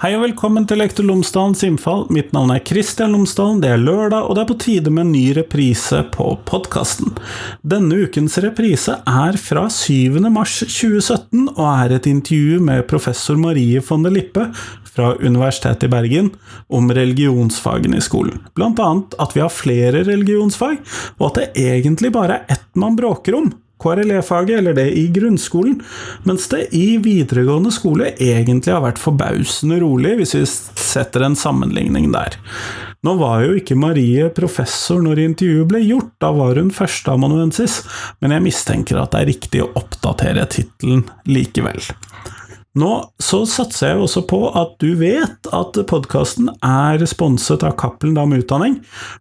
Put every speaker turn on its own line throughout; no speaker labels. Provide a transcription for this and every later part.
Hei og velkommen til Lektor Lomsdalens innfall. Mitt navn er Kristian Lomsdalen. Det er lørdag, og det er på tide med en ny reprise på podkasten. Denne ukens reprise er fra 7. mars 2017, og er et intervju med professor Marie von der Lippe fra Universitetet i Bergen om religionsfagene i skolen. Blant annet at vi har flere religionsfag, og at det egentlig bare er ett man bråker om. KRLE-faget, eller det i grunnskolen, mens det i videregående skole egentlig har vært forbausende rolig, hvis vi setter en sammenligning der. Nå var jo ikke Marie professor når intervjuet ble gjort, da var hun førsteamanuensis, men jeg mistenker at det er riktig å oppdatere tittelen likevel. Nå så satser jeg også på at du vet at podkasten er sponset av Cappelen Dam Utdanning,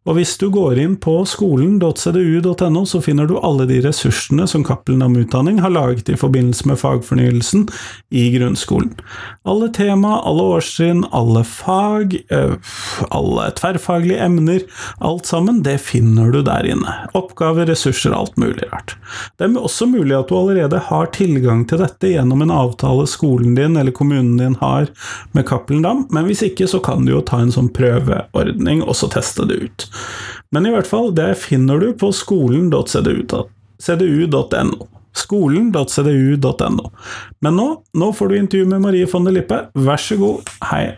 og hvis du går inn på skolen.cdu.no, så finner du alle de ressursene som Cappelen Dam Utdanning har laget i forbindelse med fagfornyelsen i grunnskolen. Alle tema, alle årstrinn, alle fag, øh, alle tverrfaglige emner, alt sammen, det finner du der inne. Oppgaver, ressurser, alt mulig rart. Det er også mulig at du allerede har tilgang til dette gjennom en avtale skolen skolen din eller kommunen din har med Cappelen Dam, men hvis ikke så kan du jo ta en sånn prøveordning og så teste det ut. Men i hvert fall, det finner du på skolen.cdu.no. Skolen.cdu.no. Men nå, nå får du intervju med Marie von der Lippe, vær så god, hei.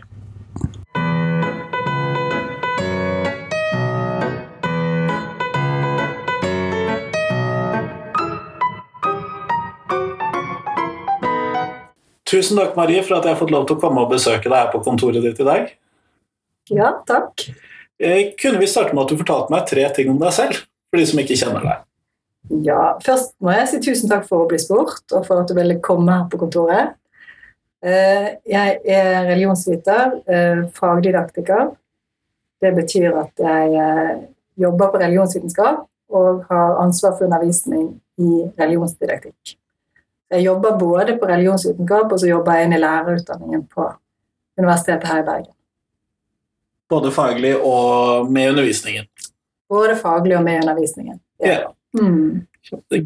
Tusen takk, Marie, for at jeg har fått lov til å komme og besøke deg her på kontoret ditt i dag.
Ja, takk.
Eh, kunne vi starte med at du fortalte meg tre ting om deg selv, for de som ikke kjenner deg?
Ja, Først må jeg si tusen takk for å bli spurt, og for at du ville komme her på kontoret. Eh, jeg er religionsviter, eh, fagdidaktiker. Det betyr at jeg jobber på religionsvitenskap og har ansvar for undervisning i religionsdidaktikk. Jeg jobber både på religionsvitenskap og så jobber jeg inn i lærerutdanningen på Universitetet her i Bergen.
Både faglig og med undervisningen?
Både faglig og med undervisningen.
Ja. ja. Mm.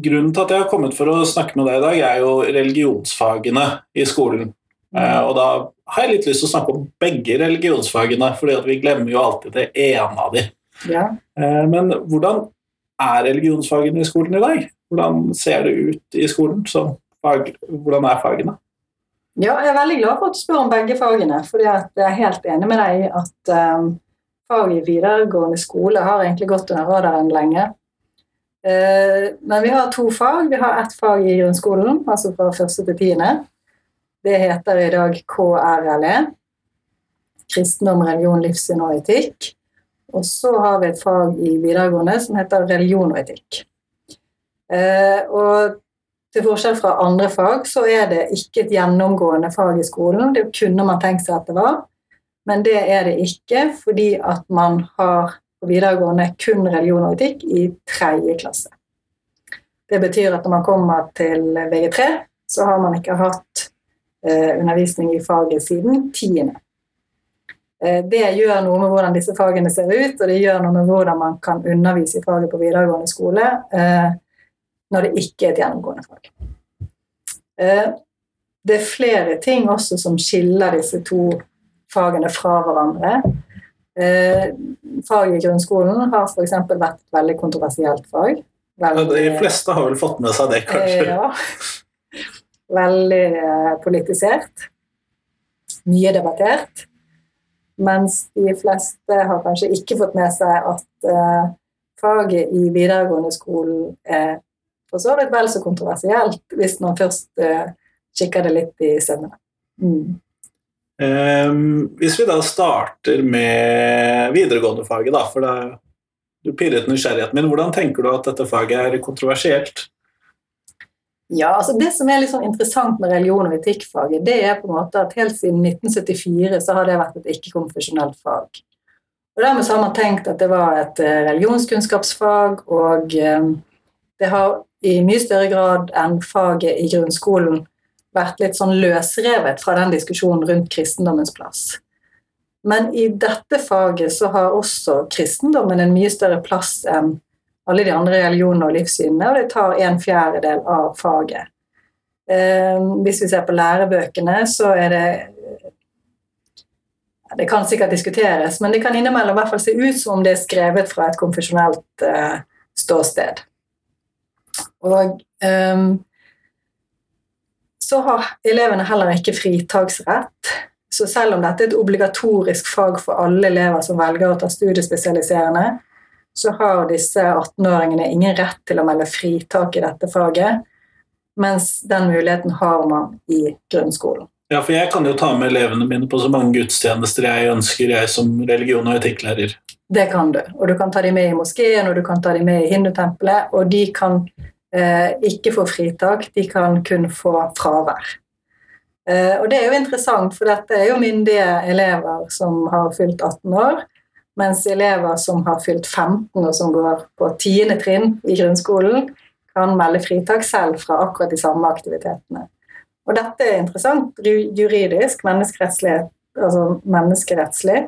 Grunnen til at jeg har kommet for å snakke med deg i dag, er jo religionsfagene i skolen. Mm. Eh, og da har jeg litt lyst til å snakke om begge religionsfagene, fordi vi glemmer jo alltid det ene av dem.
Ja.
Eh, men hvordan er religionsfagene i skolen i dag? Hvordan ser det ut i skolen som fag, hvordan er fagene?
Ja, jeg er veldig glad for at du spør om begge fagene. for jeg er helt enig med deg i at um, fag i videregående skole har egentlig gått under radaren lenge. Uh, men vi har to fag. Vi har ett fag i grunnskolen, altså fra første til tiende. Det heter i dag KRLE. Kristendom, religion, livssyn og etikk. Og så har vi et fag i videregående som heter religion og etikk. Uh, og til forskjell fra andre fag så er det ikke et gjennomgående fag i skolen. Det kunne man tenkt seg at det var, men det er det ikke fordi at man har på videregående kun religion og etikk i tredje klasse. Det betyr at når man kommer til VG3, så har man ikke hatt eh, undervisning i faget siden tiende. Eh, det gjør noe med hvordan disse fagene ser ut, og det gjør noe med hvordan man kan undervise i faget på videregående skole. Eh, når det ikke er et gjennomgående fag. Eh, det er flere ting også som skiller disse to fagene fra hverandre. Fag faget i grunnskolen har f.eks. vært et veldig kontroversielt fag.
Veldig, de fleste har vel fått med seg det, kanskje?
Eh, ja. Veldig politisert. Mye debattert. Mens de fleste har kanskje ikke fått med seg at faget i videregående skolen er for så vidt vel så kontroversielt, hvis man først eh, kikker det litt i sømmene. Mm.
Um, hvis vi da starter med videregående-faget, da, for da, du pirret nysgjerrigheten min. Hvordan tenker du at dette faget er kontroversielt?
Ja, altså Det som er litt sånn interessant med religion- og etikkfaget, det er på en måte at helt siden 1974 så har det vært et ikke-konfesjonelt fag. Og Dermed så har man tenkt at det var et eh, religionskunnskapsfag, og um, det har i mye større grad enn faget i grunnskolen vært litt sånn løsrevet fra den diskusjonen rundt kristendommens plass. Men i dette faget så har også kristendommen en mye større plass enn alle de andre religionene og livssynene, og det tar en fjerdedel av faget. Eh, hvis vi ser på lærebøkene, så er det Det kan sikkert diskuteres, men det kan innimellom i hvert fall se ut som om det er skrevet fra et konfesjonelt eh, ståsted. Og um, så har elevene heller ikke fritaksrett. Så selv om dette er et obligatorisk fag for alle elever som velger å ta studiespesialiserende, så har disse 18-åringene ingen rett til å melde fritak i dette faget, mens den muligheten har man i grunnskolen.
Ja, for jeg kan jo ta med elevene mine på så mange gudstjenester jeg ønsker, jeg som religion- og etikklærer.
Det kan du. Og du kan ta dem med i moskeen, og du kan ta dem med i hindutempelet, og de kan ikke får fritak, de kan kun få fravær. Eh, og det er jo interessant, for dette er jo myndige elever som har fylt 18 år, mens elever som har fylt 15 og som går på 10. trinn i grunnskolen, kan melde fritak selv fra akkurat de samme aktivitetene. Og dette er interessant juridisk, menneskerettslig. Altså menneskerettslig.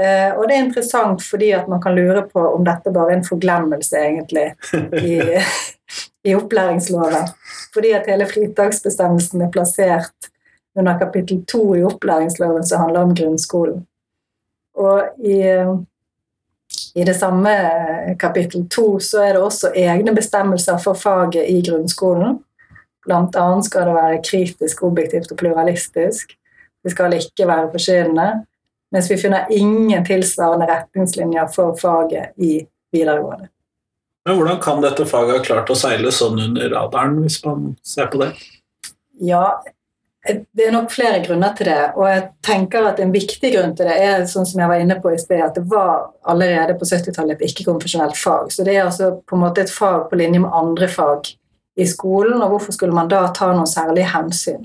Eh, og det er interessant fordi at man kan lure på om dette bare er en forglemmelse, egentlig, i, i opplæringsloven. Fordi at hele fritaksbestemmelsen er plassert under kapittel to i opplæringsloven som handler om grunnskolen. Og i, i det samme kapittel to så er det også egne bestemmelser for faget i grunnskolen. Blant annet skal det være kritisk, objektivt og pluralistisk. Det skal ikke være forkynnende. Mens vi finner ingen tilsvarende retningslinjer for faget i videregående.
Men Hvordan kan dette faget ha klart å seile sånn under radaren, hvis man ser på det?
Ja, det er nok flere grunner til det. Og jeg tenker at en viktig grunn til det er sånn som jeg var inne på i sted, at det var allerede på 70-tallet et ikke-konfesjonelt fag. Så det er altså på en måte et fag på linje med andre fag i skolen, og hvorfor skulle man da ta noen særlige hensyn?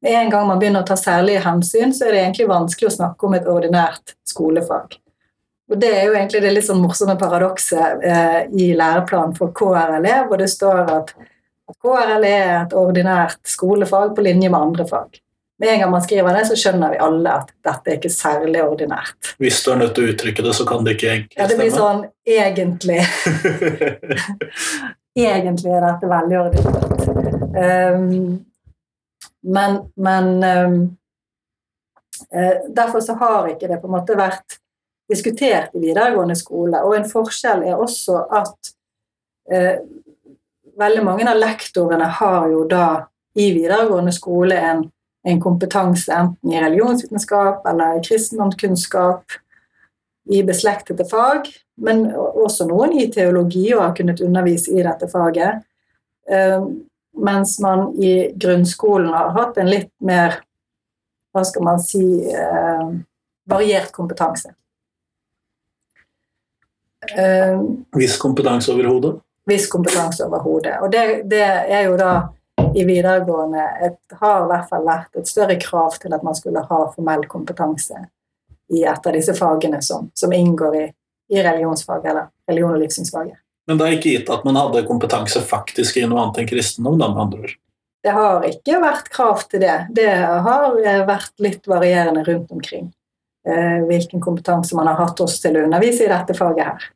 Med en gang man begynner å ta særlige hensyn, så er det egentlig vanskelig å snakke om et ordinært skolefag. Og Det er jo egentlig det litt sånn morsomme paradokset eh, i læreplanen for KRLE, hvor det står at, KRLE er et ordinært skolefag på linje med andre fag. Med en gang man skriver det, så skjønner vi alle at dette er ikke særlig ordinært.
Hvis du er nødt til å uttrykke det, så kan det ikke egentlig
stemme? Ja, det blir sånn egentlig. egentlig er dette veldig ordinært. Um, men, men um, uh, derfor så har ikke det på en måte vært diskutert i videregående skole. Og en forskjell er også at uh, veldig mange av lektorene har jo da i videregående skole en, en kompetanse enten i religionsvitenskap eller i kristendomskunnskap i beslektede fag, men også noen i teologi og har kunnet undervise i dette faget. Eh, mens man i grunnskolen har hatt en litt mer hva skal man si eh, variert kompetanse.
Eh, viss kompetanse over hodet?
Viss kompetanse over hodet. Og det, det, er jo da i videregående et, har i hvert fall vært et større krav til at man skulle ha formell kompetanse i et av disse fagene som, som inngår i, i religionsfaget, eller religion- og livssynsfaget.
Men det er ikke gitt at man hadde kompetanse faktisk i noe annet enn kristendom? da, med andre ord?
Det har ikke vært krav til det. Det har eh, vært litt varierende rundt omkring eh, hvilken kompetanse man har hatt også til å undervise i dette faget her.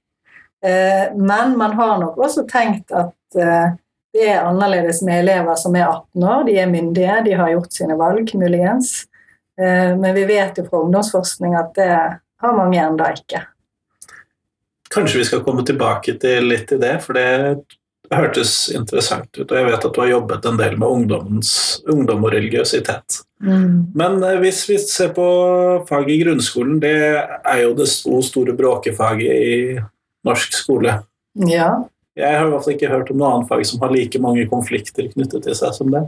Eh, men man har nok også tenkt at det er annerledes med elever som er 18 år. De er myndige, de har gjort sine valg, muligens. Men vi vet jo fra ungdomsforskning at det har mange ennå ikke.
Kanskje vi skal komme tilbake til litt i det, for det hørtes interessant ut. Og jeg vet at du har jobbet en del med ungdom og religiøsitet. Mm. Men eh, hvis vi ser på faget i grunnskolen, det er jo det store bråkefaget i norsk skole.
Ja.
Jeg har i hvert fall ikke hørt om noe annet fag som har like mange konflikter knyttet til seg som det.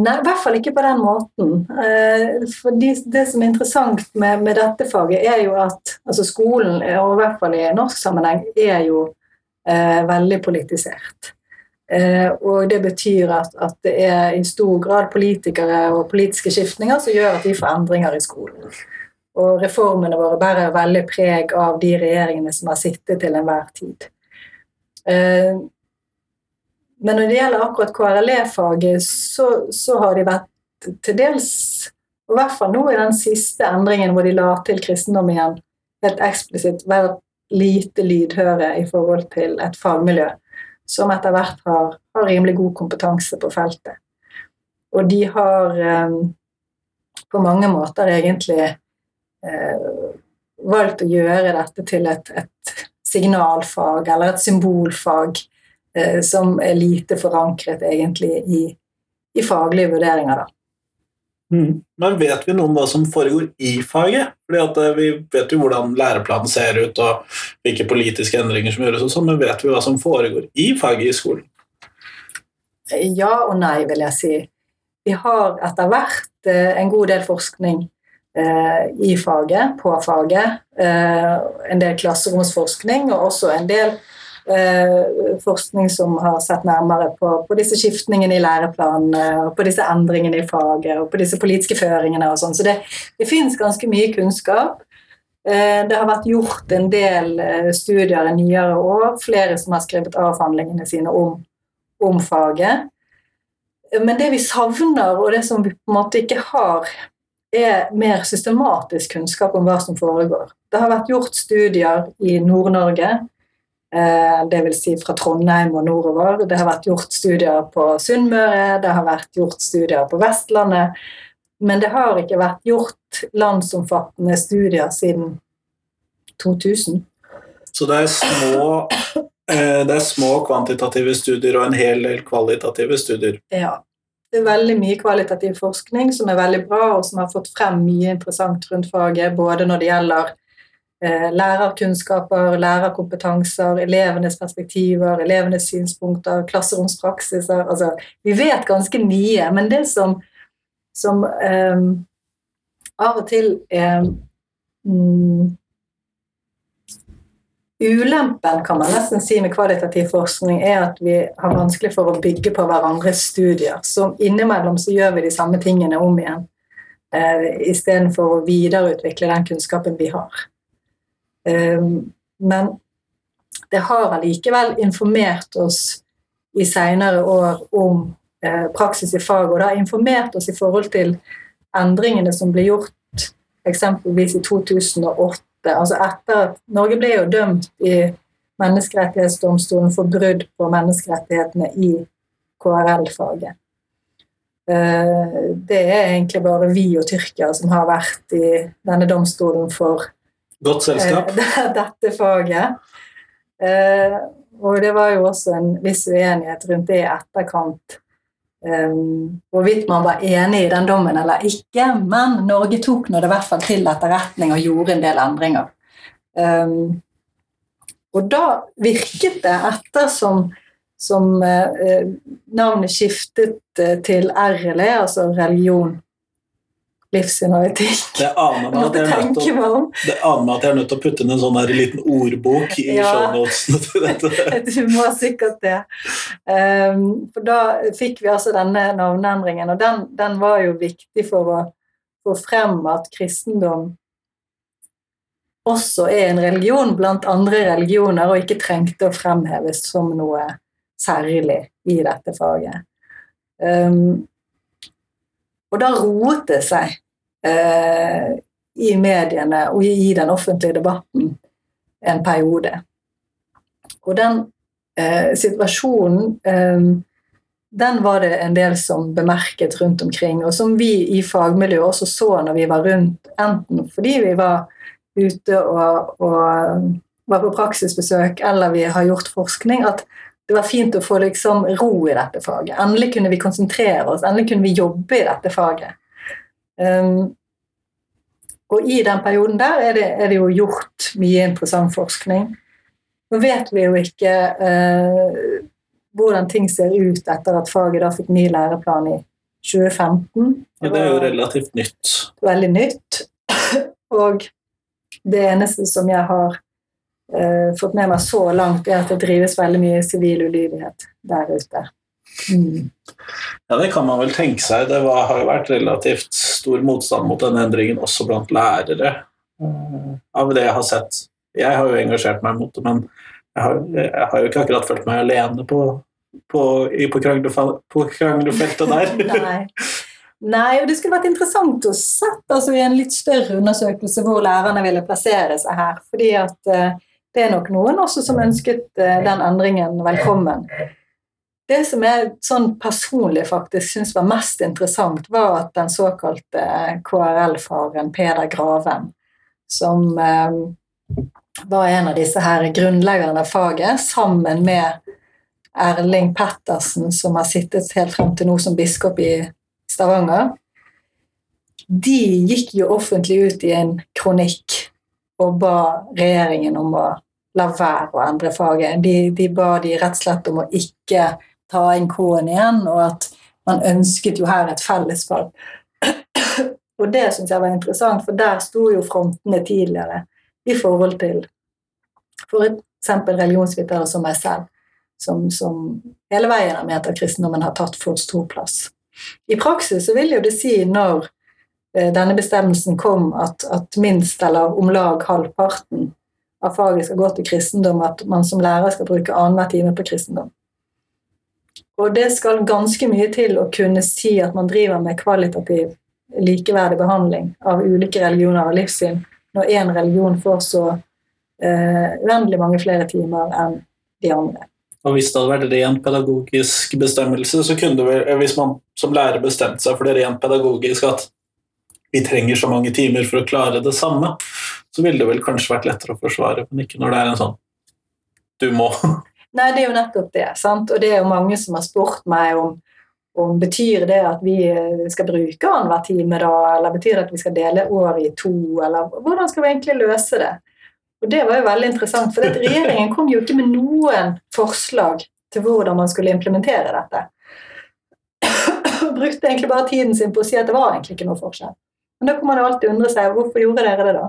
Nei, i hvert fall ikke på den måten. Eh, for det, som er interessant med, med, dette faget, er jo at altså skolen, og i hvert fall i norsk sammenheng, er jo eh, veldig politisert. Eh, og det betyr at, at, det er i stor grad politikere og politiske skiftninger som gjør at vi får endringer i skolen. Og reformene våre bærer veldig preg av de regjeringene som har sittet til enhver tid. Eh, men når det gjelder akkurat KRLE-faget, så, så, har de vært til dels, og i hvert fall nå i den siste endringen hvor de la til kristendom igjen, helt eksplisitt vært lite lydhøre i forhold til et fagmiljø som etter hvert har, har rimelig god kompetanse på feltet. Og de har eh, på mange måter egentlig eh, valgt å gjøre dette til et, et signalfag eller et symbolfag som er lite forankret egentlig i, i faglige vurderinger. da.
Mm. Men vet vi noe om hva som foregår i faget? Fordi eh, Vi vet jo hvordan læreplanen ser ut og hvilke politiske endringer som gjøres, og sånn, men vet vi hva som foregår i faget i skolen?
Ja og nei, vil jeg si. Vi har etter hvert eh, en god del forskning eh, i faget, på faget. Eh, en del klasseromsforskning og også en del eh, forskning som har sett nærmere på, på disse skiftningene i læreplanene, og på disse endringene i faget og på disse politiske føringene og sånn. Så det, det finnes ganske mye kunnskap. Eh, det har vært gjort en del studier i nyere år, flere som har skrevet avhandlingene sine om om faget. Men det vi savner, og det som vi på en måte ikke har, er mer systematisk kunnskap om hva som foregår. Det har vært gjort studier i Nord-Norge, eh, dvs. Si fra Trondheim og nordover. Det har vært gjort studier på Sunnmøre, det har vært gjort studier på Vestlandet. Men det har ikke vært gjort landsomfattende studier siden 2000.
Så det er små Eh, det er små kvantitative studier og en hel del kvalitative studier.
Ja. Det er veldig mye kvalitativ forskning som er veldig bra, og som har fått frem mye interessant rundt faget, både når det gjelder eh, lærerkunnskaper, lærerkompetanser, elevenes perspektiver, elevenes synspunkter, klasseromspraksiser altså, Vi vet ganske mye, men det som, som eh, av og til er mm, Ulempen kan man nesten si med kvalitativ forskning er at vi har vanskelig for å bygge på hverandres studier. Så innimellom så gjør vi de samme tingene om igjen eh, istedenfor å videreutvikle den kunnskapen vi har. Um, men det har allikevel informert oss i seinere år om eh, praksis i fag, og det har informert oss i forhold til endringene som ble gjort eksempelvis i 2008 altså etter at Norge ble jo dømt i Menneskerettighetsdomstolen for brudd på menneskerettighetene i KRL-faget. Eh, det er egentlig bare vi og Tyrkia som har vært i denne domstolen for
Godt selskap.
Eh, dette faget. Eh, og det var jo også en viss uenighet rundt det i etterkant um, hvorvidt man var enig i den dommen eller ikke, men Norge tok nå det i hvert fall til etterretning og gjorde en del endringer. Um, og da virket det, ettersom som uh, navnet skiftet til RLE, altså religion, livssyn.
Det aner meg at jeg er nødt til å, putte inn en sånn her liten ordbok i ja, shownotene til dette.
du må sikkert det. Um, for da fikk vi altså denne navneendringen, og den, den var jo viktig for å få frem at kristendom også er en religion blant andre religioner, og ikke trengte å fremheves som noe særlig i dette faget. Um, og da roet det seg eh, i mediene og i den offentlige debatten en periode. Og den eh, situasjonen eh, den var det en del som bemerket rundt omkring, og som vi i fagmiljøet også så når vi var rundt, enten fordi vi var ute og, og var på praksisbesøk, eller vi har gjort forskning, at det var fint å få liksom ro i dette faget. Endelig kunne vi konsentrere oss, endelig kunne vi jobbe i dette faget. Um, og i den perioden der er det, er det, jo gjort mye interessant forskning. Nå vet vi jo ikke uh, hvordan ting ser ut etter at faget da fikk ny læreplan i 2015.
Ja, det er jo relativt nytt.
Veldig nytt. Og det eneste som jeg har uh, fått med meg så langt, er at det drives veldig mye sivil ulydighet der ute. Mm.
Ja, det kan man vel tenke seg. Det var, har jo vært relativt stor motstand mot denne endringen også blant lærere, uh, av det jeg har sett. Jeg har jo engasjert meg mot det, men jeg har, jeg har jo ikke akkurat følt meg alene på, på, på, kranglefeltet der.
Nei. Nei, og det skulle vært interessant å sette altså, i en litt større undersøkelse hvor lærerne ville plassere seg her. fordi at uh, det er nok noen også som ønsket uh, den endringen velkommen. Det som jeg sånn personlig faktisk syns var mest interessant, var at den såkalte KRL-faren Peder Graven som eh, var en av disse her grunnleggerne av faget, sammen med Erling Pettersen, som har sittet helt frem til nå som biskop i Stavanger. De gikk jo offentlig ut i en kronikk og ba regjeringen om å la være å endre faget. De, de ba de rett og slett om å ikke ta inn K-en igjen, og at man ønsket jo her et fellesfag. Og det syns jeg var interessant, for der sto jo frontene tidligere i forhold til f.eks. religionsvitere som meg selv, som, som, hele veien har ment at kristendommen har tatt for stor plass. I praksis så vil jo det si, når denne bestemmelsen kom, at, at minst eller om lag halvparten av faget skal gå til kristendom, at man som lærer skal bruke annenhver time på kristendom. Og det skal ganske mye til å kunne si at man driver med kvalitativ likeverdig behandling av ulike religioner og livssyn, når én religion får så eh, uendelig mange flere timer enn de andre.
Og hvis det hadde vært rent pedagogisk bestemmelse, så kunne det vel, hvis man som lærer bestemte seg for det rent pedagogisk at vi trenger så mange timer for å klare det samme, så ville det vel kanskje vært lettere å forsvare, men ikke når det er en sånn du må.
Nei, det er jo nettopp det. sant? Og det er jo mange som har spurt meg om, om betyr det at vi skal bruke annenhver time, da, eller betyr det at vi skal dele året i to, eller hvordan skal vi egentlig løse det? Og det var jo veldig interessant, for regjeringen kom jo ikke med noen forslag til hvordan man skulle implementere dette. Brukte egentlig bare tiden sin på å si at det var egentlig ikke noe forskjell. Men da kan man jo alltid undre seg hvorfor gjorde dere det da?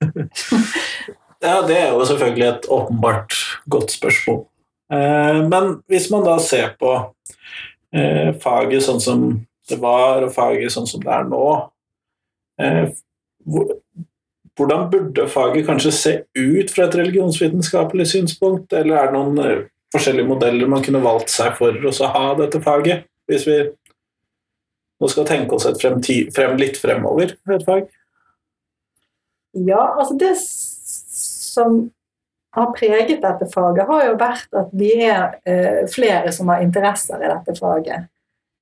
ja, det er jo selvfølgelig et åpenbart godt spørsmål. Eh, men hvis man da ser på eh, faget sånn som det var, og faget sånn som det er nå eh, hvordan burde faget kanskje se ut fra et religionsvitenskapelig synspunkt, eller er det noen forskjellige modeller man kunne valgt seg for å ha dette faget, hvis vi nå skal tenke oss et fremtid, frem, litt fremover et fag?
Ja, altså det som har preget dette faget, har jo vært at vi er eh, flere som har interesser i dette faget.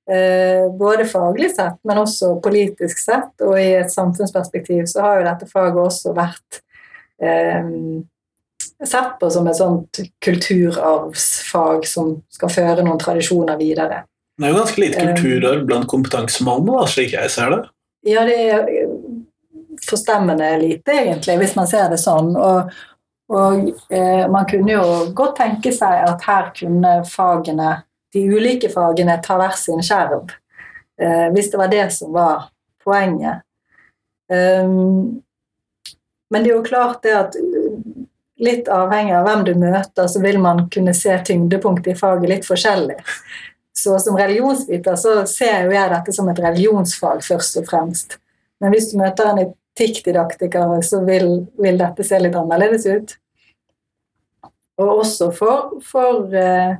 Eh, både faglig sett, men også politisk sett, og i et samfunnsperspektiv så har jo dette faget også vært eh, sett på som et sånt kulturarvsfag som skal føre noen tradisjoner videre.
Det er jo ganske lite eh, kulturarv blant kompetansemålene, slik jeg ser det?
Ja, det er forstemmende lite, egentlig, hvis man ser det sånn. Og, og eh, man kunne jo godt tenke seg at her kunne fagene de ulike fagene ta hver sin skjerv, eh, hvis det var det som var poenget. Um, men det er jo klart det at litt avhengig av hvem du møter, så vil man kunne se tyngdepunktet i faget litt forskjellig. Så som religionsviter så ser jo jeg dette som et religionsfag først og fremst. Men hvis du møter en etikkdidaktiker, så vil, vil, dette se litt annerledes ut. Og også for, for uh,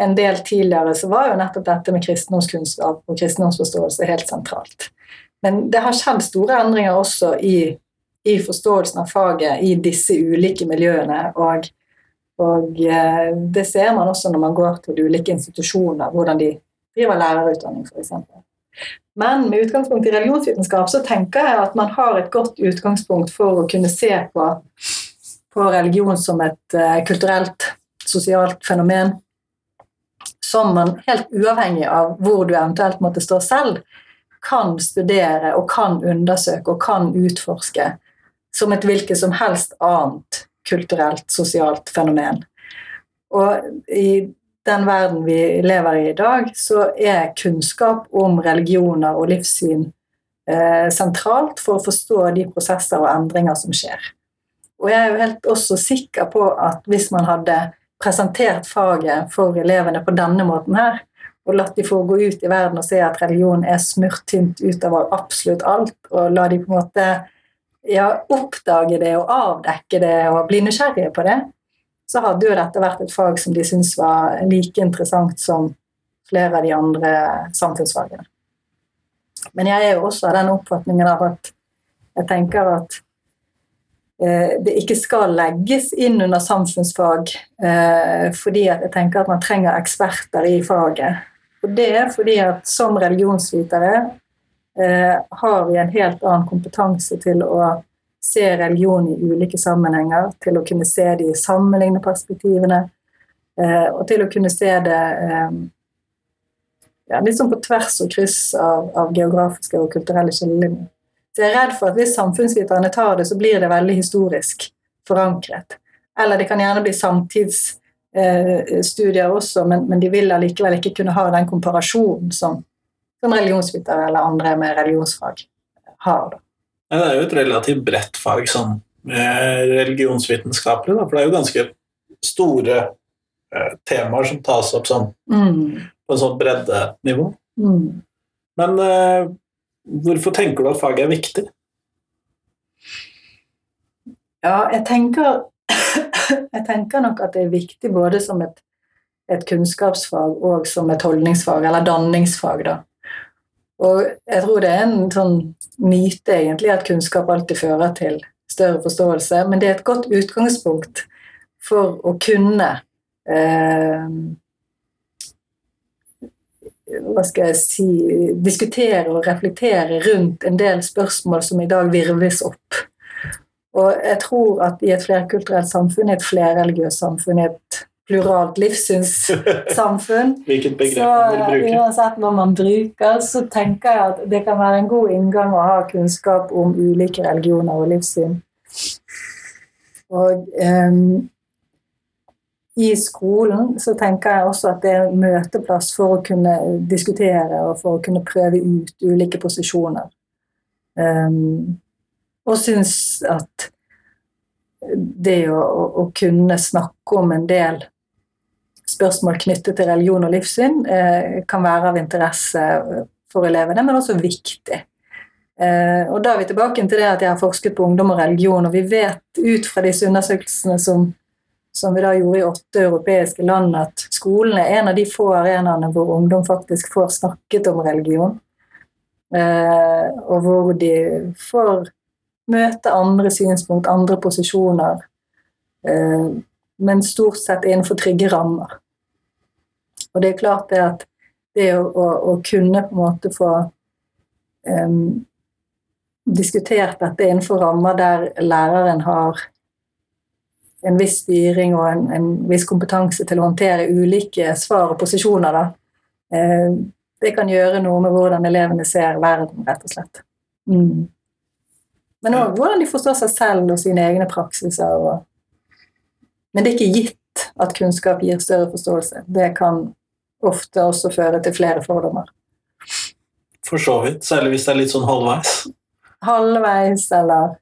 en del tidligere, så var jo nettopp dette med kristendomskunnskap og kristendomsforståelse helt sentralt. Men det har skjedd store endringer også i, i forståelsen av faget i disse ulike miljøene. Og, og, eh, det ser man også når man går til ulike institusjoner, hvordan de driver lærerutdanning f.eks. Men med utgangspunkt i religionsvitenskap så tenker jeg at man har et godt utgangspunkt for å kunne se på, på religion som et uh, kulturelt, sosialt fenomen som man helt uavhengig av hvor du eventuelt måtte stå selv, kan studere og kan undersøke og kan utforske som et hvilket som helst annet kulturelt, sosialt fenomen. Og i den verden vi lever i i dag, så er kunnskap om religioner og livssyn eh, sentralt for å forstå de prosesser og endringer som skjer. Og jeg er jo helt også sikker på at hvis man hadde presentert faget for elevene på denne måten her, og latt de få gå ut i verden og se at religion er smurt tynt utover absolutt alt, og la de på en måte ja, oppdage det og avdekke det og bli nysgjerrige på det, så hadde jo dette vært et fag som de syntes var like interessant som flere av de andre samfunnsfagene. Men jeg er jo også av den oppfatningen av at jeg tenker at Eh, det ikke skal legges inn under samfunnsfag, eh, fordi jeg tenker at man trenger eksperter i faget. Og det er fordi at som religionsvitere har vi en helt annen kompetanse til å se religion i ulike sammenhenger, til å kunne se de sammenlignende perspektivene, eh, og til å kunne se det eh, ja, litt sånn på tvers og kryss av, av geografiske og kulturelle skillelinjer. Så jeg er redd for at hvis samfunnsviterne tar det, så blir det veldig historisk forankret. Eller det kan gjerne bli samtidsstudier eh, også, men, men, de vil allikevel ikke kunne ha den komparasjonen som, som religionsvitere eller andre med religionsfag har.
Ja, det er jo et relativt bredt fag sånn religionsvitenskapelig, da, for det er jo ganske store eh, temaer som tas opp sånn mm. på en sånn breddenivå. Mm. Men eh, hvorfor tenker du at faget er viktig?
Ja, jeg tenker, jeg tenker nok at det er viktig både som et, et kunnskapsfag og som et holdningsfag, eller danningsfag, da. Og jeg tror det er en sånn myte egentlig at kunnskap alltid fører til større forståelse, men det er et godt utgangspunkt for å kunne eh, hva skal jeg si diskutere og reflektere rundt en del spørsmål som i dag virves opp. Og jeg tror at i et flerkulturelt samfunn, i et flerreligiøst samfunn, i et pluralt livssynssamfunn
Hvilket begrep
så,
man vil bruke.
Uansett hva man bruker, så tenker jeg at det kan være en god inngang å ha kunnskap om ulike religioner og livssyn. Og um, i skolen så tenker jeg også at det er en møteplass for å kunne diskutere og for å kunne prøve ut ulike posisjoner. Um, og syns at det å, å, kunne snakke om en del spørsmål knyttet til religion og livssyn eh, kan være av interesse for elevene, men også viktig. Eh, og Da er vi tilbake til det at jeg har forsket på ungdom og religion, og vi vet ut fra disse undersøkelsene som, som vi da gjorde i åtte europeiske land, at skolen er en av de få arenaene hvor ungdom faktisk får snakket om religion. Eh, og hvor de får møte andre synspunkt, andre posisjoner, men stort sett innenfor trygge rammer. Og det er klart det at det å, å, å kunne på en måte få um, diskutert dette innenfor rammer der læreren har en viss styring og en, en viss kompetanse til å håndtere ulike svar og posisjoner, da, eh, det kan gjøre noe med hvordan elevene ser verden, rett og slett. Mm. Men òg hvordan de forstår seg selv og sine egne praksiser. Og... Men det er ikke gitt at kunnskap gir større forståelse. Det kan ofte også føre til flere fordommer.
For så vidt. Særlig hvis det er litt sånn halvveis.
Halvveis, eller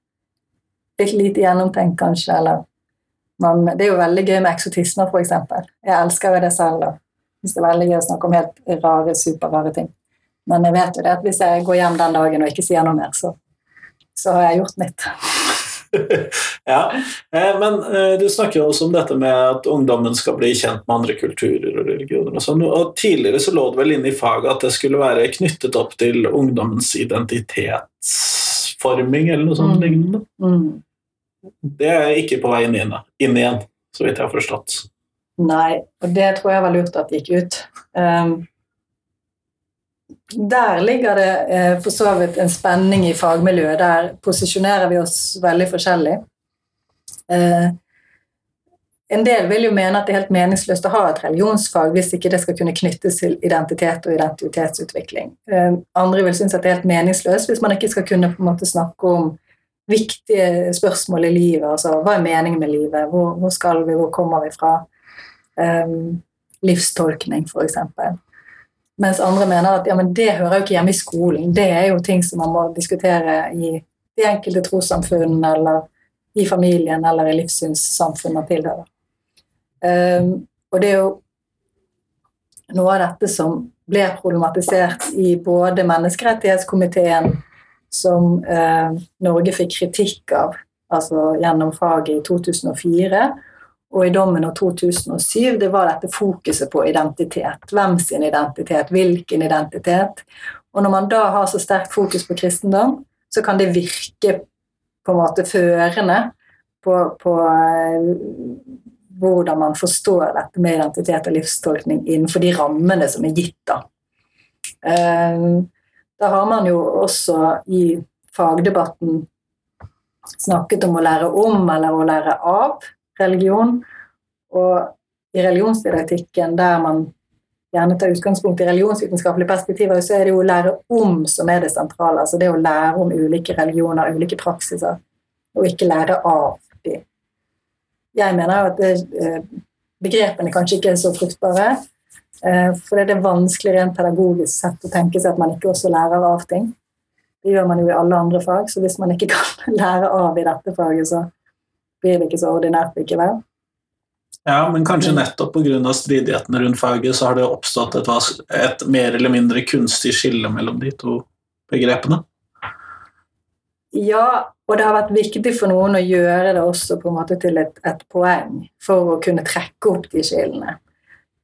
litt lite gjennomtenkt, kanskje. Eller man, det er jo veldig gøy med eksotismer, f.eks. Jeg elsker jo det selv. Da. Hvis det er veldig gøy å snakke om helt rare, superrare ting. Men jeg vet jo det at hvis jeg går hjem den dagen og ikke sier noe mer, så så har jeg gjort mitt.
ja, eh, men eh, du snakker også om dette med at ungdommen skal bli kjent med andre kulturer og religioner. og sånn, og Tidligere så lå det vel inne i faget at det skulle være knyttet opp til ungdommens identitetsforming eller noe sånt mm. lignende. Mm. Det er ikke på vei inn, inn igjen, så vidt jeg har forstått.
Nei, og det tror jeg var lurt at det gikk ut. Um, der ligger det eh, for så vidt en spenning i fagmiljøet. Der posisjonerer vi oss veldig forskjellig. Eh, en del vil jo mene at det er helt meningsløst å ha et religionsfag hvis ikke det skal kunne knyttes til identitet og identitetsutvikling. Eh, andre vil synes at det er helt meningsløst hvis man ikke skal kunne på en måte snakke om viktige spørsmål i livet. altså Hva er meningen med livet? Hvor, hvor skal vi? Hvor kommer vi fra? Um, livstolkning, f.eks. Mens andre mener at ja, men det hører jo ikke hjemme i skolen. Det er jo ting som man må diskutere i de enkelte trossamfunn eller i familien eller i livssynssamfunn man tilhører. Um, og det er jo noe av dette som ble problematisert i både menneskerettighetskomiteen, som uh, Norge fikk kritikk av altså gjennom faget i 2004, og i dommen av 2007 det var dette fokuset på identitet. Hvem sin identitet? Hvilken identitet? Og når man da har så sterkt fokus på kristendom, så kan det virke på en måte førende på, på uh, hvordan man forstår dette med identitet og livstolkning innenfor de rammene som er gitt. Da, uh, da har man jo også i fagdebatten snakket om å lære om eller å lære av religion. Og i religionsdidaktikken, der man gjerne tar utgangspunkt i religionsvitenskapelige perspektiver, så er det jo å lære om som er det sentrale. Altså det å lære om ulike religioner, ulike praksiser, og ikke lære av de. Jeg mener jo at det, eh, begrepene kanskje ikke er så fruktbare. Eh, for det er vanskelig rent pedagogisk sett å tenke seg at man ikke også lærer av ting. Det gjør man jo i alle andre fag, så hvis man ikke kan lære av i dette faget, så blir det ikke så ordinært likevel.
Ja, men kanskje nettopp pga. stridighetene rundt faget så har det oppstått et, et, mer eller mindre kunstig skille mellom de to begrepene?
Ja, og det har vært viktig for noen å gjøre det også på en måte til et, et poeng for å kunne trekke opp de skillene.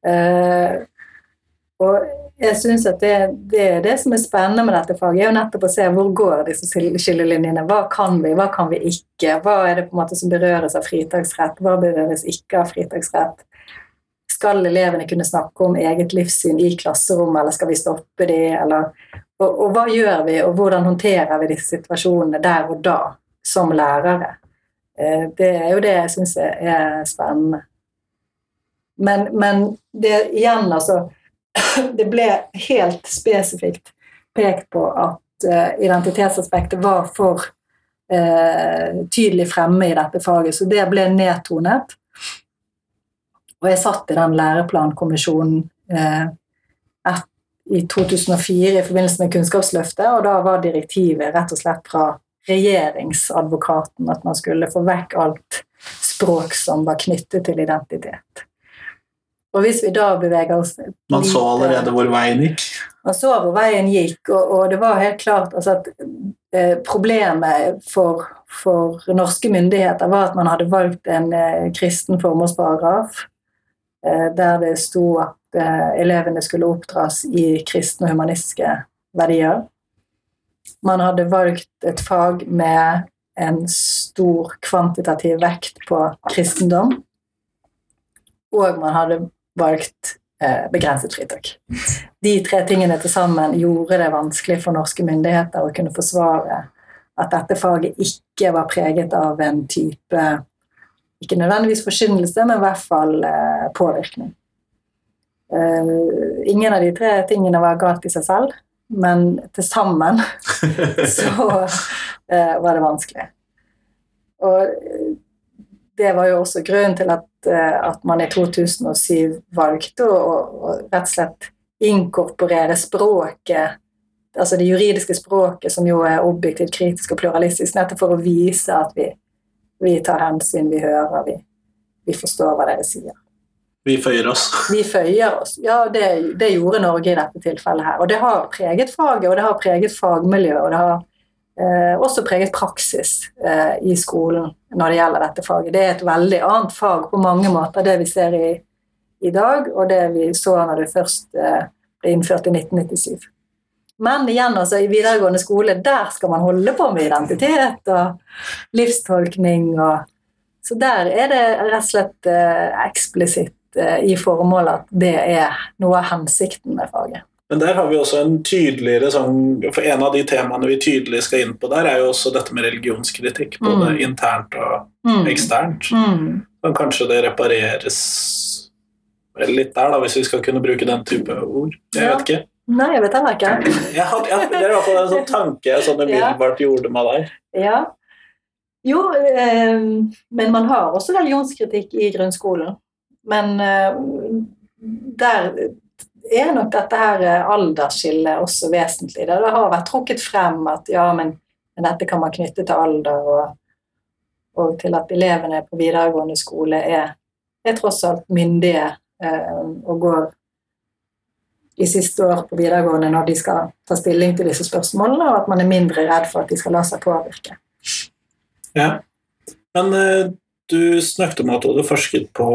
Uh, og jeg syns at det, det, det som er spennende med dette faget, er jo nettopp å se hvor går disse skillelinjene. Hva kan vi, hva kan vi ikke? Hva er det på en måte som berøres av fritaksrett, hva berøres ikke av fritaksrett? Skal elevene kunne snakke om eget livssyn i klasserommet, eller skal vi stoppe de, eller og, og, hva gjør vi, og hvordan håndterer vi disse situasjonene der og da, som lærere? Eh, det er jo det jeg syns er spennende. Men, men det igjen, altså det ble helt spesifikt pekt på at uh, identitetsaspektet var for uh, tydelig fremme i dette faget, så det ble nedtonet. Og jeg satt i den læreplankommisjonen uh, i 2004 i forbindelse med Kunnskapsløftet, og da var direktivet rett og slett fra regjeringsadvokaten at man skulle få vekk alt språk som var knyttet til identitet. Og hvis vi da beveger oss
Man så allerede hvor veien gikk?
Man så hvor veien gikk, og, og det var helt klart altså, at eh, problemet for, for, norske myndigheter var at man hadde valgt en eh, kristen formålsparagraf eh, der det sto at eh, elevene skulle oppdras i kristne og humanistiske verdier. Man hadde valgt et fag med en stor kvantitativ vekt på kristendom. Og man hadde valgt eh, begrenset fritak. De tre tingene til sammen gjorde det vanskelig for norske myndigheter å kunne forsvare at dette faget ikke var preget av en type ikke nødvendigvis forkynnelse, men i hvert fall eh, påvirkning. Uh, ingen av de tre tingene var galt i seg selv, men til sammen så var det vanskelig. Og det var jo også grunnen til at, eh, at man i 2007 valgte å, å, rett og slett inkorporere språket, altså det juridiske språket, som jo er objektivt, kritisk og pluralistisk, nettopp for å vise at vi, vi tar hensyn, vi hører, vi, vi, forstår hva dere sier.
Vi føyer oss.
Vi føyer oss. Ja, det, det gjorde Norge i dette tilfellet her. Og det har preget faget, og det har preget fagmiljøet, og det har eh, også preget praksis eh, i skolen når det gjelder dette faget. Det er et veldig annet fag på mange måter, det vi ser i, i dag, og det vi så når det først eh, ble innført i 1997. Men igjen, altså, i videregående skole, der skal man holde på med identitet og livstolkning og Så der er det rett og slett eh, eksplisitt eh, i formålet at det er noe av hensikten med faget.
Men der har vi også en tydeligere sånn For en av de temaene vi tydelig skal inn på der, er jo også dette med religionskritikk. Både mm. internt og mm. eksternt. Mm. Men kanskje det repareres litt der, da, hvis vi skal kunne bruke den type ord. Jeg ja. vet ikke.
Nei, jeg vet heller ikke.
jeg hadde, jeg, det er i hvert fall en sånn tanke jeg sånn umiddelbart ja. gjorde med deg.
Ja. Jo, eh, men man har også religionskritikk i grunnskolen. Men eh, der er nok dette her eh, aldersskillet også vesentlig. Det har vært trukket frem at ja, men, men dette kan man knytte til alder, og, og, til at elevene på videregående skole er, er tross alt myndige eh, og går i siste år på videregående når de skal ta stilling til disse spørsmålene, og at man er mindre redd for at de skal la seg påvirke.
Ja, men eh, du snakket om at du hadde forsket på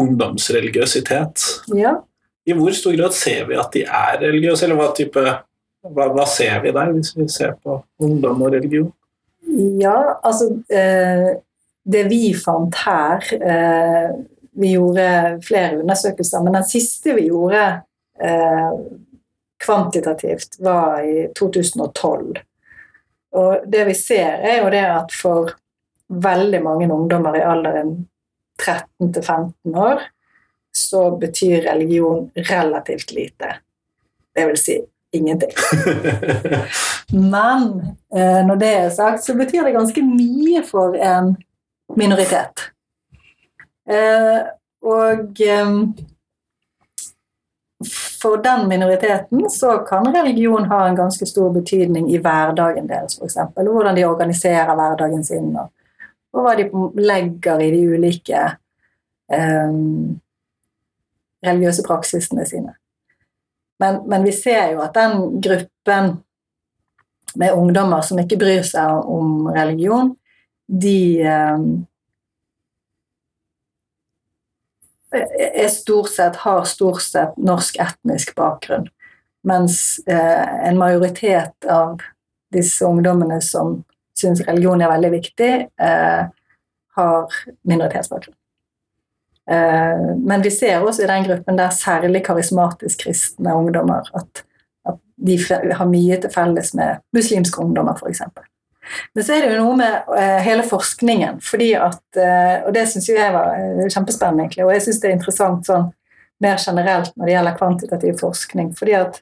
ungdomsreligiøsitet.
Ja.
I hvor stor grad ser vi at de er religiøse, eller hva, type, hva, hva ser vi der, hvis vi ser på ungdom og religion?
Ja, altså eh, Det vi fant her eh, Vi gjorde flere undersøkelser, men den siste vi gjorde eh, kvantitativt, var i 2012. Og det vi ser, er jo det at for veldig mange ungdommer i alderen 13 til 15 år, så betyr religion relativt lite. Det vil si ingenting. Men eh, når det er sagt, så betyr det ganske mye for en minoritet. Eh, og eh, for den minoriteten så kan religion ha en ganske stor betydning i hverdagen deres, f.eks. Hvordan de organiserer hverdagen sin, og, hva de legger i de ulike eh, religiøse praksisene sine. Men, men, vi ser jo at den gruppen med ungdommer som ikke bryr seg om religion, de eh, er stort sett, har stort sett norsk etnisk bakgrunn. Mens eh, en majoritet av disse ungdommene som syns religion er veldig viktig, eh, har minoritetsbakgrunn. Eh, men vi ser også i den gruppen der særlig karismatisk kristne ungdommer at, at de har mye til felles med muslimske ungdommer, f.eks. Men så er det jo noe med uh, hele forskningen, fordi at, uh, og det syns jeg var kjempespennende, egentlig, og jeg syns det er interessant sånn mer generelt når det gjelder kvantitativ forskning. fordi at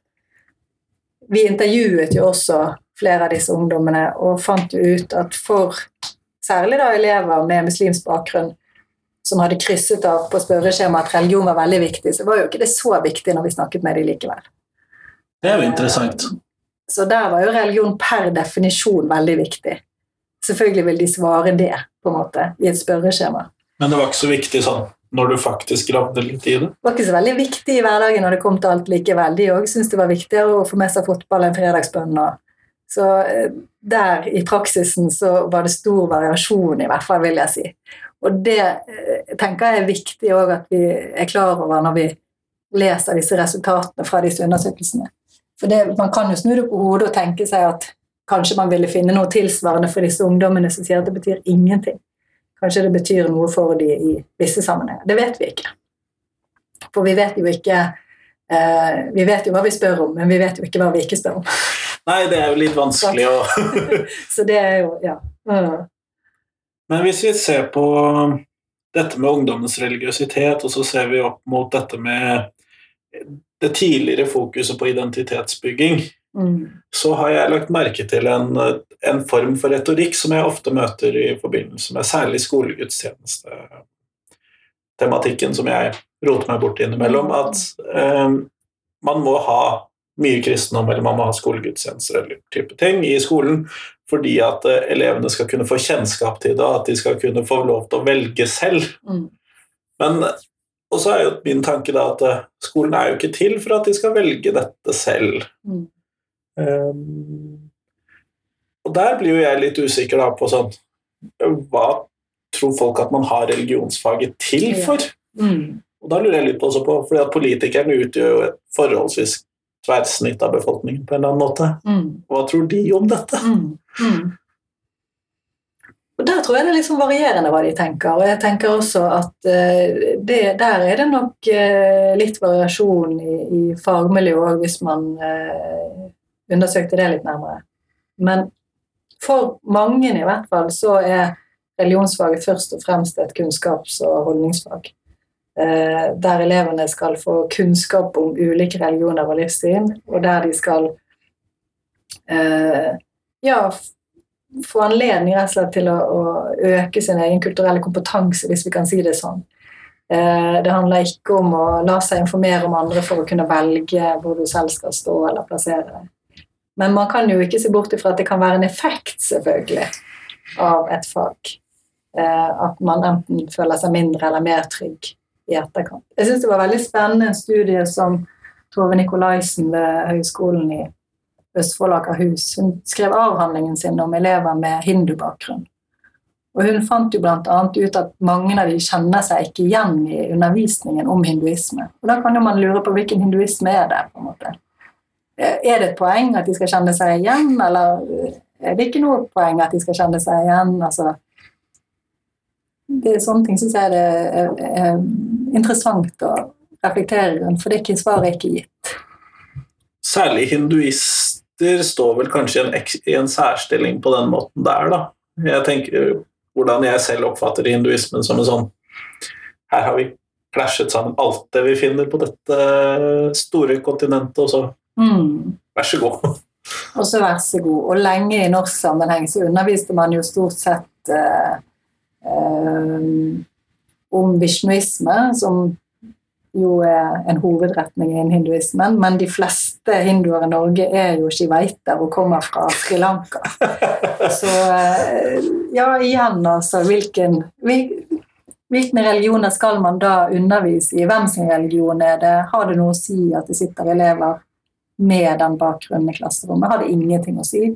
vi intervjuet jo også flere av disse ungdommene og fant jo ut at for særlig da elever med muslimsk bakgrunn som hadde krysset av på spørreskjemaet at religion var veldig viktig, så var jo ikke det så viktig når vi snakket med dem likevel.
Det er jo interessant.
Så der var jo religion per definisjon veldig viktig. Selvfølgelig vil de svare det på en måte, i et spørreskjema.
Men det var ikke så viktig sånn når du faktisk gravde litt i det?
Det var ikke så veldig viktig i hverdagen når det kom til alt likevel. De òg syntes det var viktigere å få med seg fotball enn fredagsbønn. Så eh, der i praksisen så var det stor variasjon, i hvert fall, vil jeg si. Og det eh, tenker jeg er viktig òg at vi er klar over når vi leser disse resultatene fra disse undersøkelsene. For det, Man kan jo snu det på hodet og tenke seg at kanskje man ville finne noe tilsvarende for disse ungdommene som sier at det betyr ingenting. Kanskje det betyr noe for dem i visse sammenhenger. Det vet vi ikke. For vi vet jo ikke eh, Vi vet jo hva vi spør om, men vi vet jo ikke hva vi ikke spør om.
Nei, det er jo litt vanskelig å
Så det er jo Ja. Mm.
Men hvis vi ser på dette med ungdommens religiøsitet, og så ser vi opp mot dette med det tidligere fokuset på identitetsbygging, mm. så har jeg lagt merke til en, en, form for retorikk som jeg ofte møter i forbindelse med særlig skolegudstjenestetematikken, som jeg roter meg bort innimellom. Mm. At eh, man må ha mye kristendom, eller man må ha skolegudstjenester eller type ting i skolen fordi at uh, elevene skal kunne få kjennskap til det, og at de skal kunne få lov til å velge selv. Mm. Men og så er jo min tanke da at eh, skolen er jo ikke til for at de skal velge dette selv. Mm. Um, og der blir jo jeg litt usikker da på sånn Hva tror folk at man har religionsfaget til for? Ja. Mm. Og da lurer jeg litt på også på, fordi at politikerne utgjør jo et forholdsvis tverrsnitt av befolkningen på en eller annen måte. Mm. Hva tror de om dette? Mm. mm.
Og Der tror jeg det er liksom varierende hva de tenker. Og jeg tenker også at uh, det, der er det nok uh, litt variasjon i, i fagmiljøet òg, hvis man uh, undersøkte det litt nærmere. Men for mange i hvert fall så er religionsfaget først og fremst et kunnskaps- og holdningsfag. Der elevene skal få kunnskap om ulike religioner og livssyn, og der de skal ja, få anledning rett og slett til å, å, øke sin egen kulturelle kompetanse, hvis vi kan si det sånn. Eh, det handler ikke om å la seg informere om andre for å kunne velge hvor du selv skal stå eller plassere deg. Men man kan jo ikke se bort ifra at det kan være en effekt, selvfølgelig, av et fag. Eh, at man enten føler seg mindre eller mer trygg i etterkant. Jeg syns det var veldig spennende en studie som Tove Nikolaisen ved Høgskolen i Østfold Akershus Hun skrev avhandlingen sin om elever med hindubakgrunn. Og hun fant jo bl.a. ut at mange av de kjenner seg ikke igjen i undervisningen om hinduisme. Og da kan jo man lure på hvilken hinduisme er det. på en måte. Er det et poeng at de skal kjenne seg igjen, eller er det ikke noe poeng at de skal kjenne seg igjen? Altså, det er Sånne ting syns jeg det er, er, interessant å reflektere rundt, for det er ikke svaret er ikke gitt.
Særlig hinduister står vel kanskje i en, i en særstilling på den måten der, da. Jeg tenker hvordan jeg selv oppfatter hinduismen som en sånn Her har vi klasjet sammen alt det vi finner på dette store kontinentet, og så
Mm.
vær så god.
Og så vær så god. Og lenge i norsk sammenheng så underviste man jo stort sett eh, eh, om vishnuisme, som jo er en hovedretning innen hinduismen, men de fleste hinduer i Norge er jo shivaiter og kommer fra Sri Lanka. Så eh, ja, igjen altså, hvilken, hvil- hvilke religioner skal man da undervise i? Hvem sin religion er det? Har det noe å si at det sitter elever med den bakgrunnen i klasserommet? Har det ingenting å si?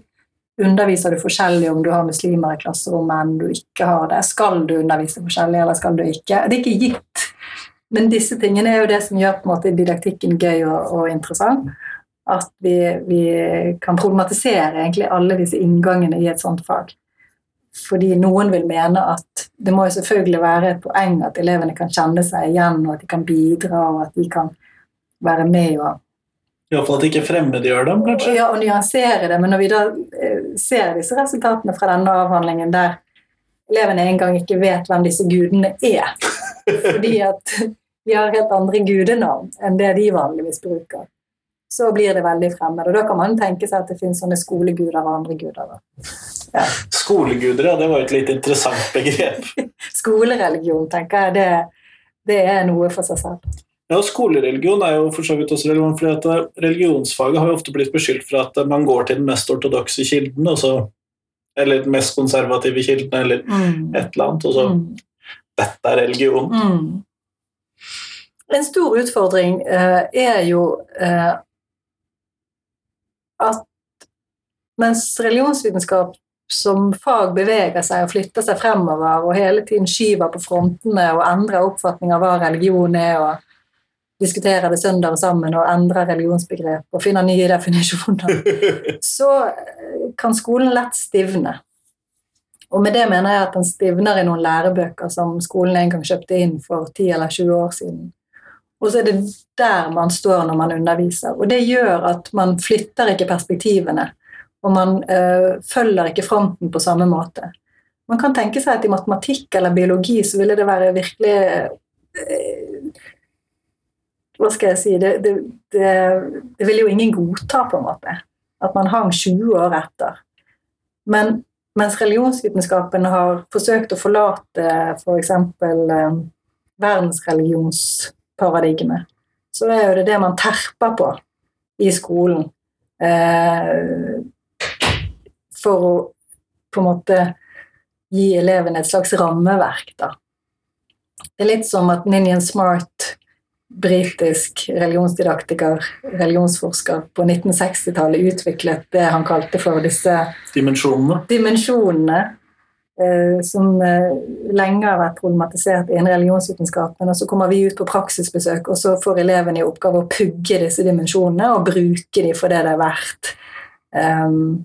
Underviser du forskjellig om du har muslimer i klasserommet enn du ikke har det? Skal du undervise forskjellig, eller skal du ikke? Det er ikke gitt. Men disse tingene er jo det som gjør på en måte didaktikken gøy og, og interessant. At vi, vi kan problematisere egentlig alle disse inngangene i et sånt fag. Fordi noen vil mene at det må jo selvfølgelig være et poeng at elevene kan kjenne seg igjen, og at de kan bidra, og at de kan være med og
Iallfall at ikke fremmedgjør dem, kanskje.
ja, og nyansere det. Men når vi da eh, ser disse resultatene fra denne avhandlingen der elevene engang ikke vet hvem disse gudene er, fordi at de har helt andre gudenavn enn det de vanligvis bruker, så blir det veldig fremmed. Og da kan man tenke seg at det finnes sånne skoleguder og andre guder. da.
Skoleguder, ja, det var jo et litt interessant begrep.
Skolereligion, tenker jeg, det, det er noe for seg selv.
Ja, og Skolereligion er jo for så vidt også relevant, fordi eh, religionsfaget har jo ofte blitt beskyldt for at eh, man går til den mest ortodokse kilden, og så, eller den mest konservative kilden, eller
Mm.
et eller annet, og så
Mm.
Dette er religion.
Mm. En stor utfordring eh, er jo eh, at mens religionsvitenskap som fag beveger seg og flytter seg fremover og hele tiden skyver på frontene og endrer oppfatning av hva religion er, og diskuterer det søndag sammen og endrer religionsbegrep og finner nye definisjoner, så eh, kan skolen lett stivne. Og med det mener jeg at den stivner i noen lærebøker som skolen en gang kjøpte inn for 10 eller 20 år siden. Og så er det der man står når man underviser. Og det gjør at man flytter ikke perspektivene. Og man øh, følger ikke fronten på samme måte. Man kan tenke seg at i matematikk eller biologi så ville det være virkelig øh, Hva skal jeg si det, det, det, det ville jo ingen godta, på en måte. At man hang 20 år etter. Men mens religionsvitenskapen har forsøkt å forlate f.eks. For eh, verdensreligionsparadigmet, så er jo det det man terper på i skolen. Eh, for å på en måte gi elevene et slags rammeverk, da. Det er litt som at Ninian Smart, britisk religionsdidaktiker, religionsforsker, på 1960-tallet utviklet det han kalte for disse
Dimensjonene.
dimensjonene eh, som eh, lenge har vært problematisert innen religionsvitenskapen. Og så kommer vi ut på praksisbesøk, og så får elevene i oppgave å pugge disse dimensjonene og bruke dem for det det er verdt. Um,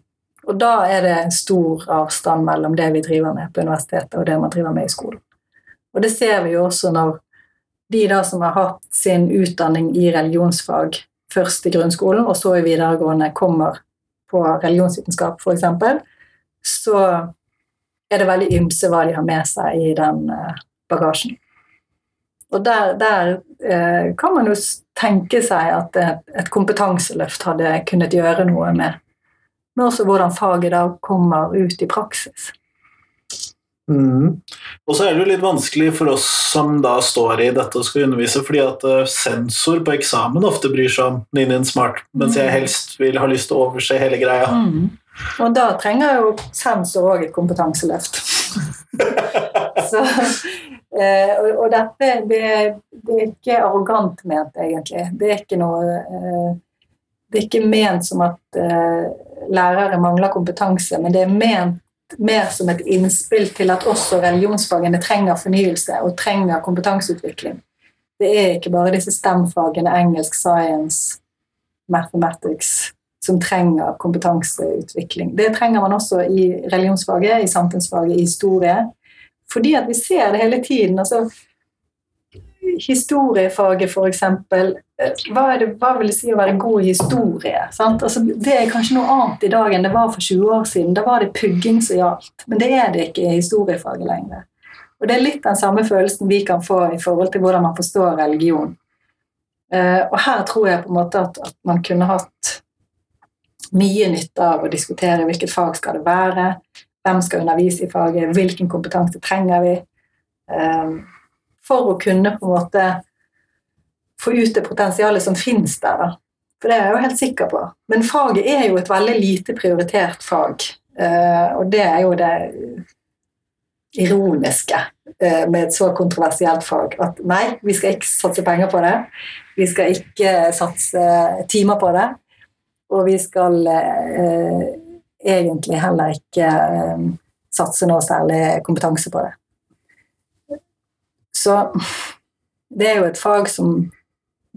og da er det en stor avstand mellom det vi driver med på universitetet, og det man driver med i skolen. Og det ser vi jo også når de da som har hatt sin utdanning i religionsfag først i grunnskolen, og så i videregående kommer på religionsvitenskap, f.eks., så er det veldig ymse hva de har med seg i den eh, bagasjen. Og der, der eh, kan man jo tenke seg at et, et kompetanseløft hadde kunnet gjøre noe med, men også hvordan faget da kommer ut i praksis.
Mm. Og så er det jo litt vanskelig for oss som da står i dette og skal undervise, fordi at eh, sensor på eksamen ofte bryr seg om Ninian Smart, mens jeg helst vil ha lyst til å overse hele greia.
Og da trenger jo sensor òg et kompetanseløft. Så, eh, og, og dette det, det er ikke arrogant ment, egentlig. Det er ikke noe eh, Det er ikke ment som at lærere mangler kompetanse, men det er ment mer som et innspill til at også religionsfagene trenger fornyelse og trenger kompetanseutvikling. Det er ikke bare disse STEM-fagene, engelsk, science, mathematics, som trenger kompetanseutvikling. Det trenger man også i religionsfaget, i samfunnsfaget, i historie. Fordi at vi ser det hele tiden. altså historiefaget, eksempel. eh, Hva, hva vil det si å være god i historie? Altså, det er kanskje noe annet i dag enn det var for 20 år siden. Da var det pugging som gjaldt. Men det er det ikke i historiefaget lenger. Og det er litt den samme følelsen vi kan få i forhold til hvordan man forstår religion. Eh, og her tror jeg på en måte at, at man kunne hatt mye nytte av å diskutere hvilket fag skal det være, hvem skal undervise i faget, hvilken kompetanse trenger vi, eh, for å kunne på en måte få ut det potensialet som finnes der. da. For det er jeg jo helt sikker på. Men faget er jo et veldig lite prioritert fag, eh, og det er jo det ironiske eh, med et så kontroversielt fag. At nei, vi skal ikke satse penger på det. Vi skal ikke satse timer på det. Og vi skal eh, egentlig heller ikke eh, satse noe særlig kompetanse på det. Så det er jo et fag som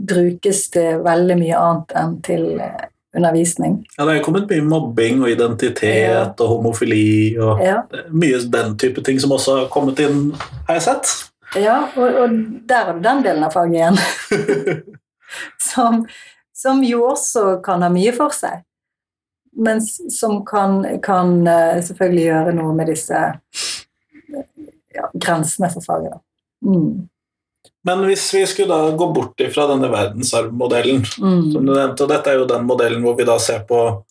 brukes til veldig mye annet enn til eh, undervisning.
Ja, det er kommet mye mobbing og identitet
Ja.
og homofili og
Ja,
mye den type ting som også har kommet inn, har jeg sett.
ja og, og der er det den delen av faget igjen. som, som jo også kan ha mye for seg. Men som kan, kan eh, selvfølgelig gjøre noe med disse ja, grensene for faget. Da. Mm.
Men hvis vi skulle da gå bort ifra denne verdensarvmodellen, som
Mm.
du nevnte, og dette er jo den modellen hvor vi da ser på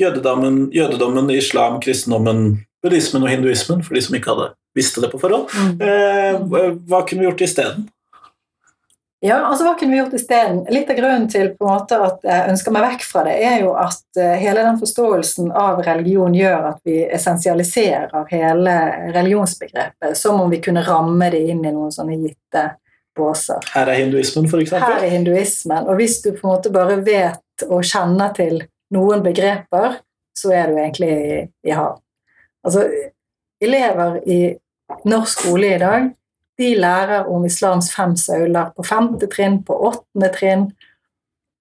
jødedommen, jødedommen islam, kristendommen, buddhismen og hinduismen, for de som ikke hadde visste det på forhånd.
Mm.
Eh, hva kunne vi gjort isteden?
Ja, altså hva kunne vi gjort isteden? Litt av grunnen til på en måte at jeg ønsker meg vekk fra det, er jo at eh, hele den forståelsen av religion gjør at vi essensialiserer hele religionsbegrepet, som om vi kunne ramme det inn i noen sånne gitte båser.
Her er hinduismen, for
Her er hinduismen, og hvis du på en måte bare vet og kjenner til noen begreper, så er du egentlig i, i hav. Altså, elever i norsk skole i dag, de lærer om islams fem søyler på femte trinn, på åttende trinn,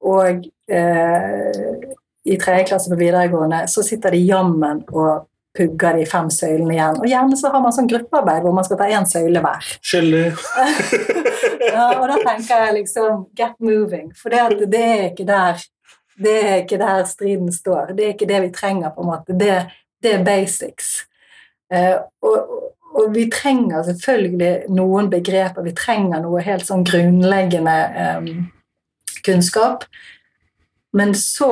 og eh, i tredje klasse på videregående så sitter de jammen og pugger de fem søylene igjen. Og gjerne så har man sånn gruppearbeid hvor man skal ta én søyle hver.
Skyldig.
Ja, og da tenker jeg liksom get moving, for det, det er ikke der det er ikke der striden står. Det er ikke det vi trenger, på en måte. Det, det er basics. Eh, og, og vi trenger selvfølgelig noen begreper. Vi trenger noe helt sånn grunnleggende eh, kunnskap. Men så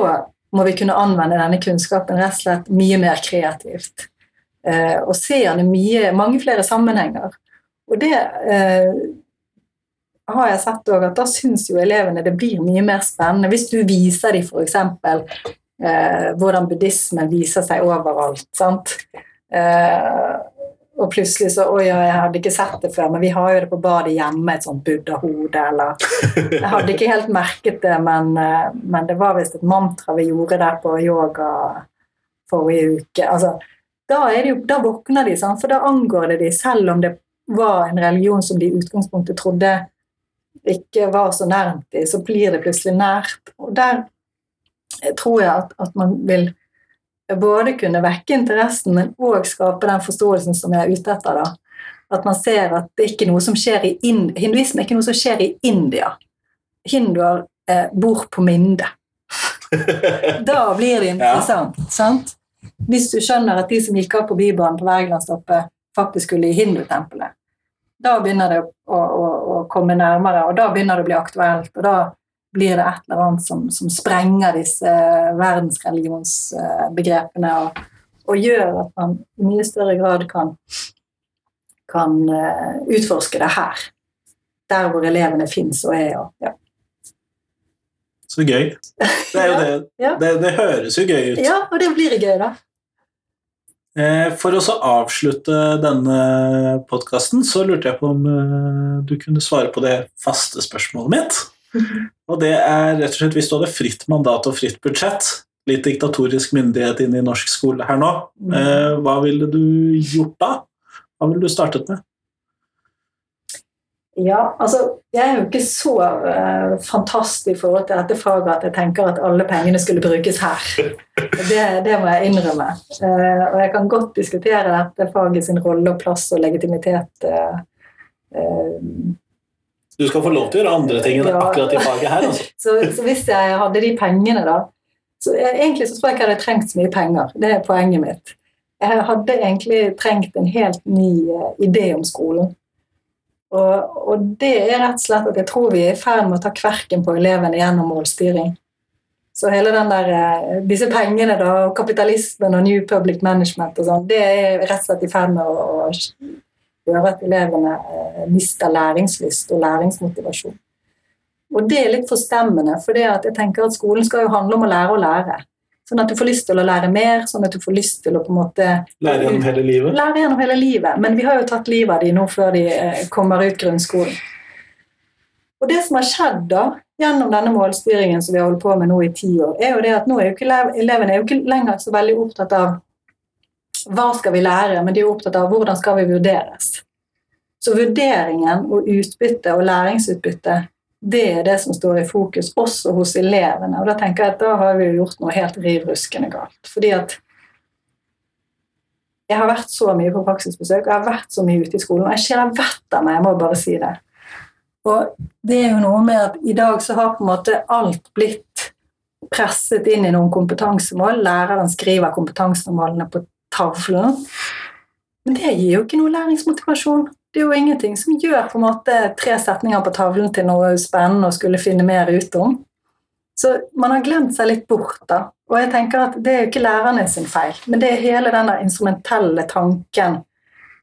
må vi kunne anvende denne kunnskapen rett og slett mye mer kreativt. Eh, og se den i mange flere sammenhenger. Og det eh, har jeg sett òg, at da syns jo elevene det blir mye mer spennende. Hvis du viser dem f.eks. Eh, hvordan buddhismen viser seg overalt. sant? Eh, og plutselig så Oi, ja, jeg hadde ikke sett det før, men vi har jo det på badet hjemme, et sånt buddha-hode, eller Jeg hadde ikke helt merket det, men, eh, men det var visst et mantra vi gjorde der på yoga forrige uke. Altså, da, det jo, da våkner de, sant? for da angår det de, selv om det var en religion som de i utgangspunktet trodde ikke var så nærmt de, så blir det plutselig nært. Og der tror jeg at, at man vil både kunne vekke interessen, men òg skape den forståelsen som jeg er ute etter. da. At man ser at det er ikke noe som skjer i Ind hinduisme er ikke noe som skjer i India. Hinduer eh, bor på Minde. Da blir det interessant. sant? Hvis du skjønner at de som gikk av på Bybanen på Wergelandstoppet, faktisk skulle i hindutempelet. Da begynner det å, å, å komme nærmere, og da begynner det å bli aktuelt. Og da blir det et eller annet som, som sprenger disse verdensreligionsbegrepene og, og gjør at man i mye større grad kan, kan eh, utforske det her. Der hvor elevene fins og er. Og, ja.
Så gøy. Det, er jo det.
Ja.
Det, det høres jo gøy ut.
ja, og det blir gøy, da.
Eh, For å så avslutte denne podkasten, så lurte jeg på om eh, du kunne svare på det faste spørsmålet mitt. Og det er rett og slett hvis du hadde fritt mandat og fritt budsjett, litt diktatorisk myndighet inn i norsk skole her nå, eh, hva ville du gjort da? Hva ville du startet med?
Ja, altså, jeg er jo ikke så uh, fantast i forhold til dette faget at jeg tenker at alle pengene skulle brukes her. Det, det må jeg innrømme. Uh, og jeg kan godt diskutere dette faget sin rolle og plass og legitimitet uh,
Du skal få lov til å gjøre andre ting enn
Ja.
akkurat i faget her. Altså.
Så, så hvis jeg hadde de pengene, da så jeg, Egentlig så tror jeg ikke jeg hadde trengt så mye penger. Det er poenget mitt. Jeg hadde egentlig trengt en helt ny uh, idé om skolen. Og, og det er rett og slett at jeg tror vi er i ferd med å ta kverken på elevene gjennom målstyring. Så hele den der, eh, disse pengene da, kapitalismen og New Public Management og sånn, det er rett og slett i ferd med å, å gjøre at elevene eh, mister læringslyst og læringsmotivasjon. Og det er litt forstemmende, for jeg tenker at skolen skal jo handle om å lære å lære. Sånn at du får lyst til å lære mer, sånn at du får lyst til å på en måte
Lære gjennom hele livet.
lære gjennom hele livet. Men vi har jo tatt livet av de nå før de eh, kommer ut grunnskolen. Og det som har skjedd da, gjennom denne målstyringen som vi har holdt på med nå i ti år, er jo det at nå er jo ikke elevene er jo ikke lenger så veldig opptatt av hva skal vi lære, men de er opptatt av hvordan skal vi vurderes. Så vurderingen og utbytte og læringsutbytte, det er det som står i fokus, også hos elevene. Og da tenker jeg at da har vi gjort noe helt riv ruskende galt. Fordi at jeg har vært så mye på praksisbesøk, jeg har vært så mye ute i skolen, og jeg skiller vettet av meg, jeg må bare si det. Og det er jo noe med at i dag så har på en måte alt blitt presset inn i noen kompetansemål. Læreren skriver kompetansemålene på tavlen. Men det gir jo ikke noe læringsmotivasjon. Det er jo ingenting som gjør på en måte tre setninger på tavlen til noe spennende å skulle finne mer ut om. Så man har glemt seg litt bort, da. Og jeg tenker at det er jo ikke lærerne sin feil, men det er hele den instrumentelle tanken,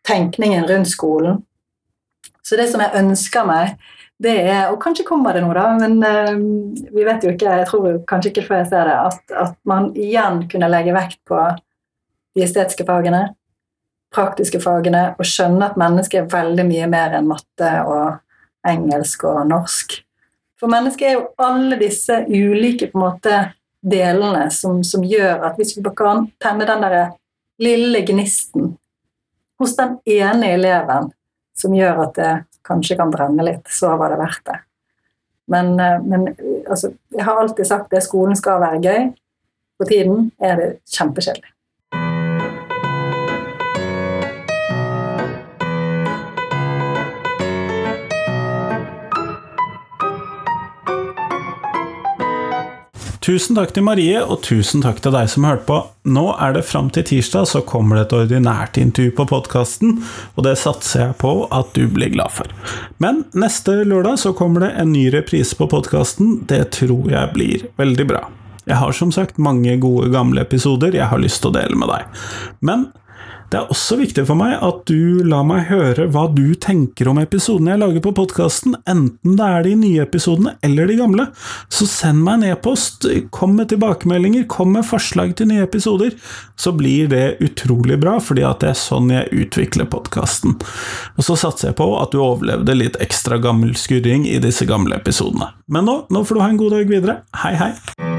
tenkningen rundt skolen. Så det som jeg ønsker meg, det er Og kanskje kommer det noe, da, men uh, vi vet jo ikke, jeg tror kanskje ikke før jeg ser det, at, at man igjen kunne legge vekt på de estetiske fagene, praktiske fagene, og skjønne at mennesket er veldig mye mer enn matte og engelsk og norsk. For mennesket er jo alle disse ulike måte delene som, som gjør at hvis vi bare kan tenne den der lille gnisten hos den ene eleven som gjør at det kanskje kan brenne litt, så var det verdt det. Men, eh, men altså, jeg har alltid sagt det skolen skal være gøy. For tiden er det kjempekjedelig.
Tusen takk til Marie, og tusen takk til deg som hørte på. Nå er det fram til tirsdag, så kommer det et ordinært intervju på podkasten, og det satser jeg på at du blir glad for. Men neste lørdag så kommer det en ny reprise på podkasten. Det tror jeg blir veldig bra. Jeg har som sagt mange gode gamle episoder jeg har lyst til å dele med deg. Men det er også viktig for meg at du lar meg høre hva du tenker om episodene jeg lager på podkasten, enten det er de nye episodene eller de gamle. Så send meg en e-post, kom med tilbakemeldinger, kom med forslag til nye episoder. Så blir det utrolig bra, fordi at det er sånn jeg utvikler podkasten. Og så satser jeg på at du overlevde litt ekstra gammel skurring i disse gamle episodene. Men nå, nå får du ha en god dag videre. Hei, hei!